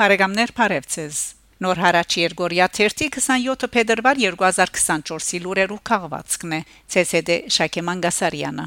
Բարեկամներ Փարեվցես Նոր հարաճ Երգորիա 30 27 փետրվար 2024-ի լուրերու քաղվածքն է ՑՍԴ Շակե Մանգասարյանը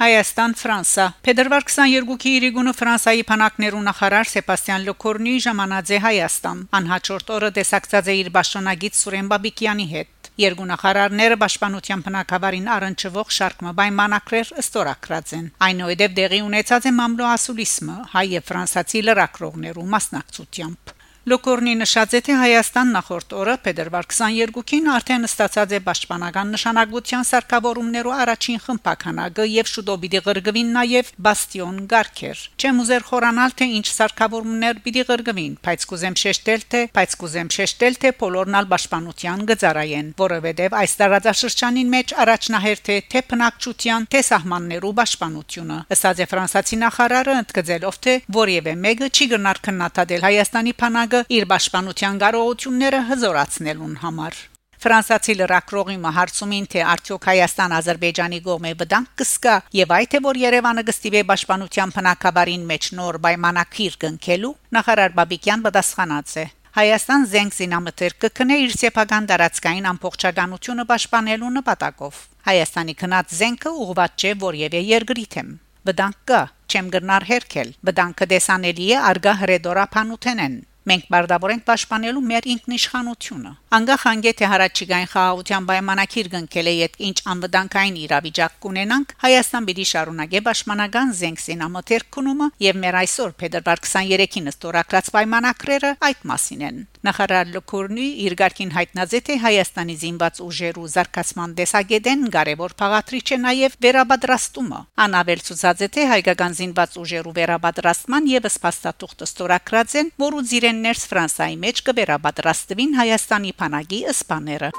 Հայաստան Ֆրանսա Փետրվար 22-ի Իրիգունը Ֆրանսայի փանակներու նախարար Սեբաստիան Լոկորնի ժամանած է Հայաստան անհաջորդ օրը տեսակցած է իր ճշտոնագիծ Սուրեն Բաբիկյանի հետ Երկու նախարարները պաշտպանության բնակավարին առնչվող շարքը պայմանակրեր ըստորակրած են այնուհետև դեղի ունեցած է մամլո ասուլիսմը հայ եւ ֆրանսացի լրակրողներու մասնակցությամբ Լոկորնի նշած է թե Հայաստան նախորդ օրը փետրվար 22-ին արդեն ստացած է պաշտպանական նշանակության սարքավորումներու առաջին խմբականակը եւ շուտով պիտի գրգվին նաեւ Բաստիոն Գարքեր։ Չեմ ուզեր խորանալ թե ինչ սարքավորումներ պիտի գրգվին, բայց կուզեմ շեշտել թե, բայց կուզեմ շեշտել թե բոլորնալ պաշտպանության գծարայեն, որովհետեւ այս տարածաշրջանին մեջ առաջնահերթ է թե բնակչության, թե սահմաններու պաշտպանությունը։ Ըստ է ֆրանսացի նախարարը ընդգծելով թե որևէ մեկը չի գնար քննադատել Հայաստանի փանակ բանակը իր պաշտպանության կարողությունները հզորացնելուն համար Ֆրանսացի լրակրողի մահարցումին թե արդյոք Հայաստան-Ադրբեջանի կողմը վտանգ կսկա եւ այդ թե որ Երևանը գստիվե պաշտպանության փնակաբարին մեջ նոր պայմանակիր կնքելու նախարար Բաբիկյան պատասխանած է. Հայաստան զենք զինամթեր կքնե իր սեփական տարածքային ամբողջականությունը պաշտպանելու նպատակով Հայաստանի քնած զենքը ուղղված չէ որևէ երկրի թեմ վտանգ կա չեմ գրնար հերքել վտանգը դեսանելի է արգա հրեդորապանութենեն Մենք բարդավորենք պաշտպանելու մեր ինքնիշխանությունը։ Անկախ անգե թե հարաճիգային խաղաղության պայմանակիր գնքել է յետ ինչ անվտանգային իրավիճակ կունենանք, Հայաստան պիտի շարունակե պաշտպանական զենքսին ամոթերքունումը եւ մեր այսօր փետրվար 23-ին ստորակրած պայմանակրերը այդ մասին են։ Նախարար Լոկորնի իր ղարքին հայտնած է թե Հայաստանի զինված ուժերու զարգացման դեսագետեն կարևոր փաղատրիչ է նաև վերաբադրաստումը։ Անավել ցուցած է թե հայկական զինված ուժերու վերաբադրաստման եւ սպաստատուղթ ստորակրած են, որու ծիրեն ներս Ֆրանսայի մեջ կվերաբադրաստվին Հայաստանի փանագի ըսպաները։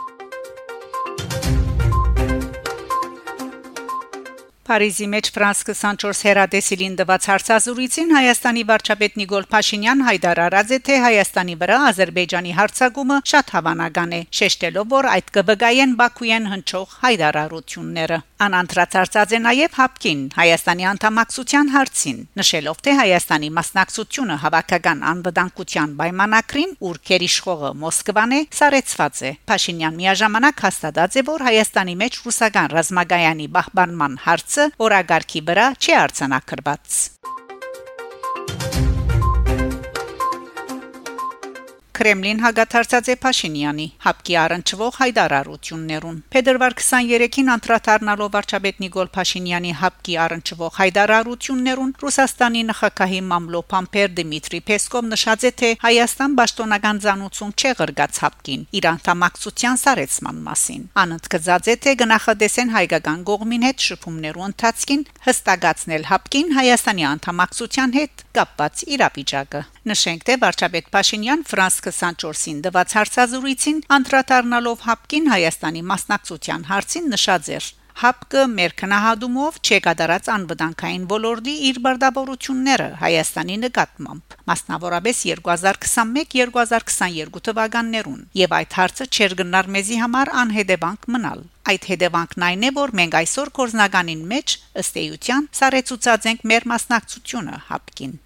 Փարիզի մեջ Ֆրանս 24 հերադեսիլին դված հարցազրույցին Հայաստանի վարչապետ Նիկոլ Փաշինյան հայտարարած է թե Հայաստանի վրա Ադրբեջանի հարցակումը շատ հավանական է, շեշտելով որ այդ կվգայեն Բաքույան հնչող հայտարարությունները։ Անընտրացած է նաև Հապկին Հայաստանի անդամակցության հարցին, նշելով թե Հայաստանի մասնակցությունը հավաքական անվտանգության պայմանակրին, ուր քերիշխողը Մոսկվան է, սարեցված է։ Փաշինյան միաժամանակ հաստատած է, որ Հայաստանի մեջ ռուսական ռազմագայանի բահբանման հարց հարցը օրագարկի վրա չի արցանակրված։ Կրեմլին հագաթարցած է Փաշինյանի հապկի առնչվող հայտարարություններուն։ Փետրվար 23-ին անդրադառնալով վարչապետ Նիկոլ Փաշինյանի հապկի առնչվող հայտարարություններուն Ռուսաստանի նախագահի Մամլո Փամփեր Դմիտրի Պեսկով նշած է թե Հայաստան պաշտոնական ցանուցում չէ ղրգած հապկին Իրան համակցության սարեցման մասին։ Անընդգծած է թե գնահատեսեն հայկական կողմին հետ շփումներու ընթացքին հստակացնել հապկին Հայաստանի անդամակցության հետ կապված իրավիճակը։ Նշենք թե վարչապետ Փաշինյան Ֆրանս 24-ին դված հարցազրույցին անդրադառնալով հապկին Հայաստանի մասնակցության հարցին նշած էր Հապկը մեր քնահատումով չեկադարած անվտանգային ոլորտի իր բարդավորությունները Հայաստանի նկատմամբ մասնավորապես 2021-2022 թվականներուն եւ այդ հարցը չեր գնար մեզի համար անհետևանք մնալ այդ հետևանքն այն է որ մենք այսօր կորզնականին մեջ ըստ էության սարեցուցած ենք մեր մասնակցությունը հապկին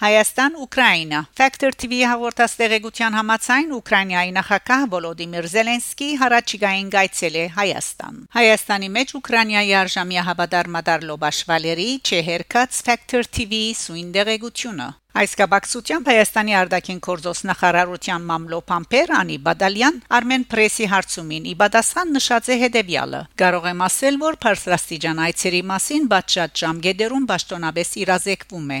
Հայաստան Ուկրաինա Factor TV հաղորդաստեղեկության համաձայն Ուկրաինայի նախագահ Վոլոդիմիր Զելենսկի հարաճիգային գայցել է Հայաստան Հայաստանի մեջ Ուկրաինայի արժամիա հավադարմադար Լոբաշվալերի Չեհերկած Factor TV սույն դեղեցությունը Այս կապակցությամբ Հայաստանի արտաքին գործոս նախարարության մամլո Պամպեր Անի Բադալյան Armen Press-ի հարցումին ի պատասխան նշած է հետևյալը. Կարող եմ ասել, որ Փարսրաստիճան այցերի մասին բաճած ժամկետերում ճշտոնաբես իրազեկվում է։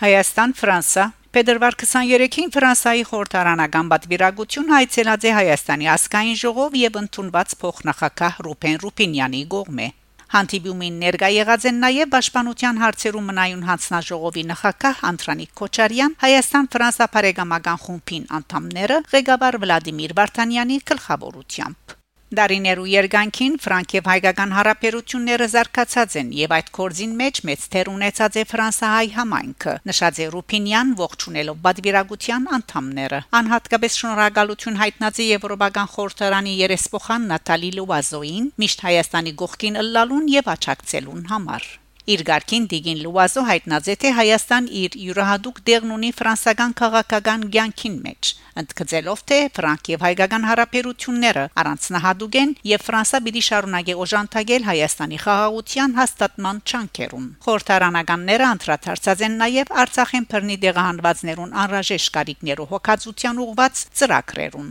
Հայաստան Ֆրանսա. Փետրվար 23-ին Ֆրանսայի խորհրդարանական պատվիրակություն հայցելած է Հայաստանի ասկային ժողով եւ ընդունված փոխնախագահ Ռուփեն Ռուպինյանի կողմէ։ Հանդիպումին ներկա եղած են նաև Պաշտպանության հարցերու մնայուն հանձնաժողովի նախագահ Անտրանիկ Քոչարյան, Հայաստան-Ֆրանսա բարեկամական խումբին անդամները, ղեկավար Վլադիմիր Վարդանյանի գլխավորությամբ։ Դարիներու երգանքին Ֆրանկ եւ հայկական հարաբերությունները զարգացած են եւ այդ կորձին մեջ մեծ թեր ունեցած է Ֆրանսահայ համայնքը նշած է Ռուփինյան ողջունելով բադվիրագության անդամները անհատկապես շնորհակալություն հայտնած է Եվրոպական խորհրդարանի երեսփոխան Նատալի Լուազոին միշտ Հայաստանի գողքին ըլլալուն եւ աչակցելուն համար Իր ղարքին Դիգին Լուազո հայտնած է թե Հայաստան իր յուրահատուկ դերն ունի ֆրանսական քաղաքական ցանկին մեջ ընդգծելով թե ֆրանկ եւ հայկական հարաբերությունները առանձնահատուկ են եւ Ֆրանսա պիտի շարունակի օժանդակել Հայաստանի խաղաղության հաստատման չանքերում խորհրդարանականները անդրադարձած են նաեւ Արցախեն բռնի դեղահանվածներուն անհրաժեշտ կարիքներու հոգացության ուղված ծրագրերուն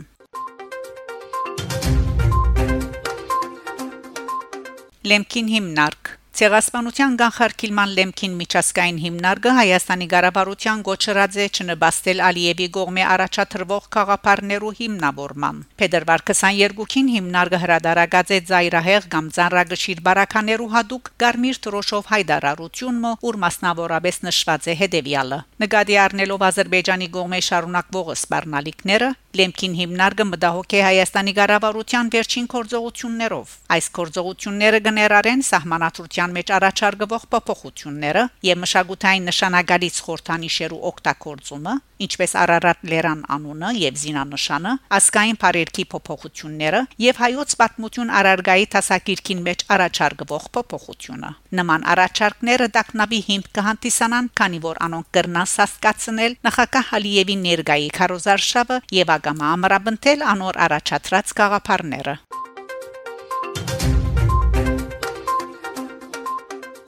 Լեմքին հիմնարկ Ցեղասպանության կանխարգելման լեմքին միջազգային հիմնարկը Հայաստանի ղարաբարության գոչրած է չնպաստել Ալիևի գողմե առաջադրվող խաղապարներու հիմնավորման։ Փետրվար 22-ին հիմնարկը հրադարագած է Զայրահեղ կամ Ծանրագշիր բարականերու հadoop Գարմիր Տրոշով հայդարարություն, ուր մասնավորապես նշված է հետևյալը. Նկատի առնելով Ադրբեջանի գողմե շարունակվող սպառնալիքները Լեմքին հիմնարկը մտահոգ է Հայաստանի ղարավարության վերջին կորձողություններով։ Այս կորձողությունները կներառեն սահմանադրության մեջ առաջարկվող փոփոխությունները եւ մշակութային նշանակալից խորթանիշերու օգտագործումը, ինչպես Արարատ Լերան անունը եւ զինանշանը, ասկային բարերքի փոփոխությունները եւ հայոց պատմություն արարգայի տասակիրքին մեջ առաջարկվող փոփոխությունը։ Նման առաջարկները դակնաբի հիմք կհանդիսանան, քանի որ անոնք կրնան սաստկացնել նախագահ Ալիևի ներգայի քարոզարշավը եւ ագամա ամրապնդել անոր առաջացած գաղափարները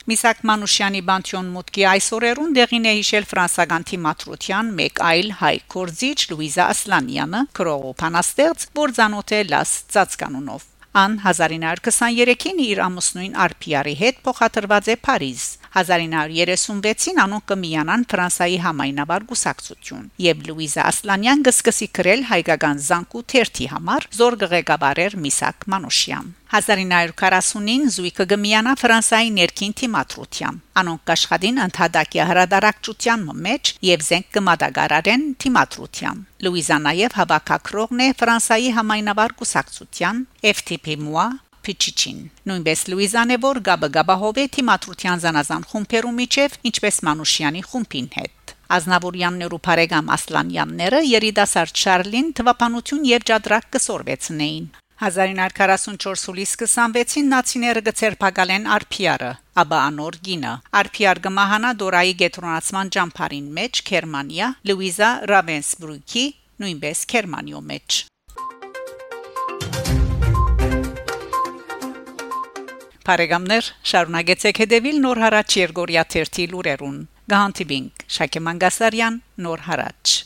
Միսակ Մանուշյանի բանտյոն մուտքի այսօրերուն դեղին է հիշել ֆրանսական թիմատրության մեկ այլ հայ կորզիչ Լուիզա Ասլանյանը, քրողո փանաստերց, որ ցանոթ է լաս ծածկանունով։ Ան 1923-ին իր ամուսնուին Արփիարի հետ փոխադրված է Փարիզ 1936-ին անոնք կմիանան Ֆրանսայի համայնավար գուսակցություն եւ Լուիզա Ասլանյան գսկսի գրել հայկական զանկու թերթի համար զոր գղեկավարեր Միսակ Մանուշյան 1940-ին զույգը գմիանա Ֆրանսայի ներքին թիմատրությամբ։ Անոնք կաշխատին ընդհանրակի հրադարակչության մեջ եւ զենք կմատագարարեն թիմատրությամբ։ Լուիզանաև հավաքակրողն է Ֆրանսայի համայնավար կուսակցության FTP-մուա Փիչիչին նույնպես Լուիզանը որ գաբը գաբահովե թիմատրության զանազան խումբերու միջև ինչպես Մանուշյանի խումբին հետ Ազնավուրյաններու բարեկամ Ասլանյանները երիտասարդ Շարլին թվապանություն եւ ջադրակ կսորվեցնեին 1944 հուլիս 26-ին նացիները գցերփակալեն Արփիարը, ապա անոր գինը։ Արփիար գմահանա Դորայի գետրոնացման ճամփարին մեջ Գերմանիա, Լուիզա Ռավենսբրուքի նույնպես Գերմանիո մեջ։ Փարեգամներ շարունակեցեք հետևել Նոր հարաճ Երգորիա 1 լուրերուն։ Գահանտիբինգ Շակե Մանգասարյան Նոր հարաճ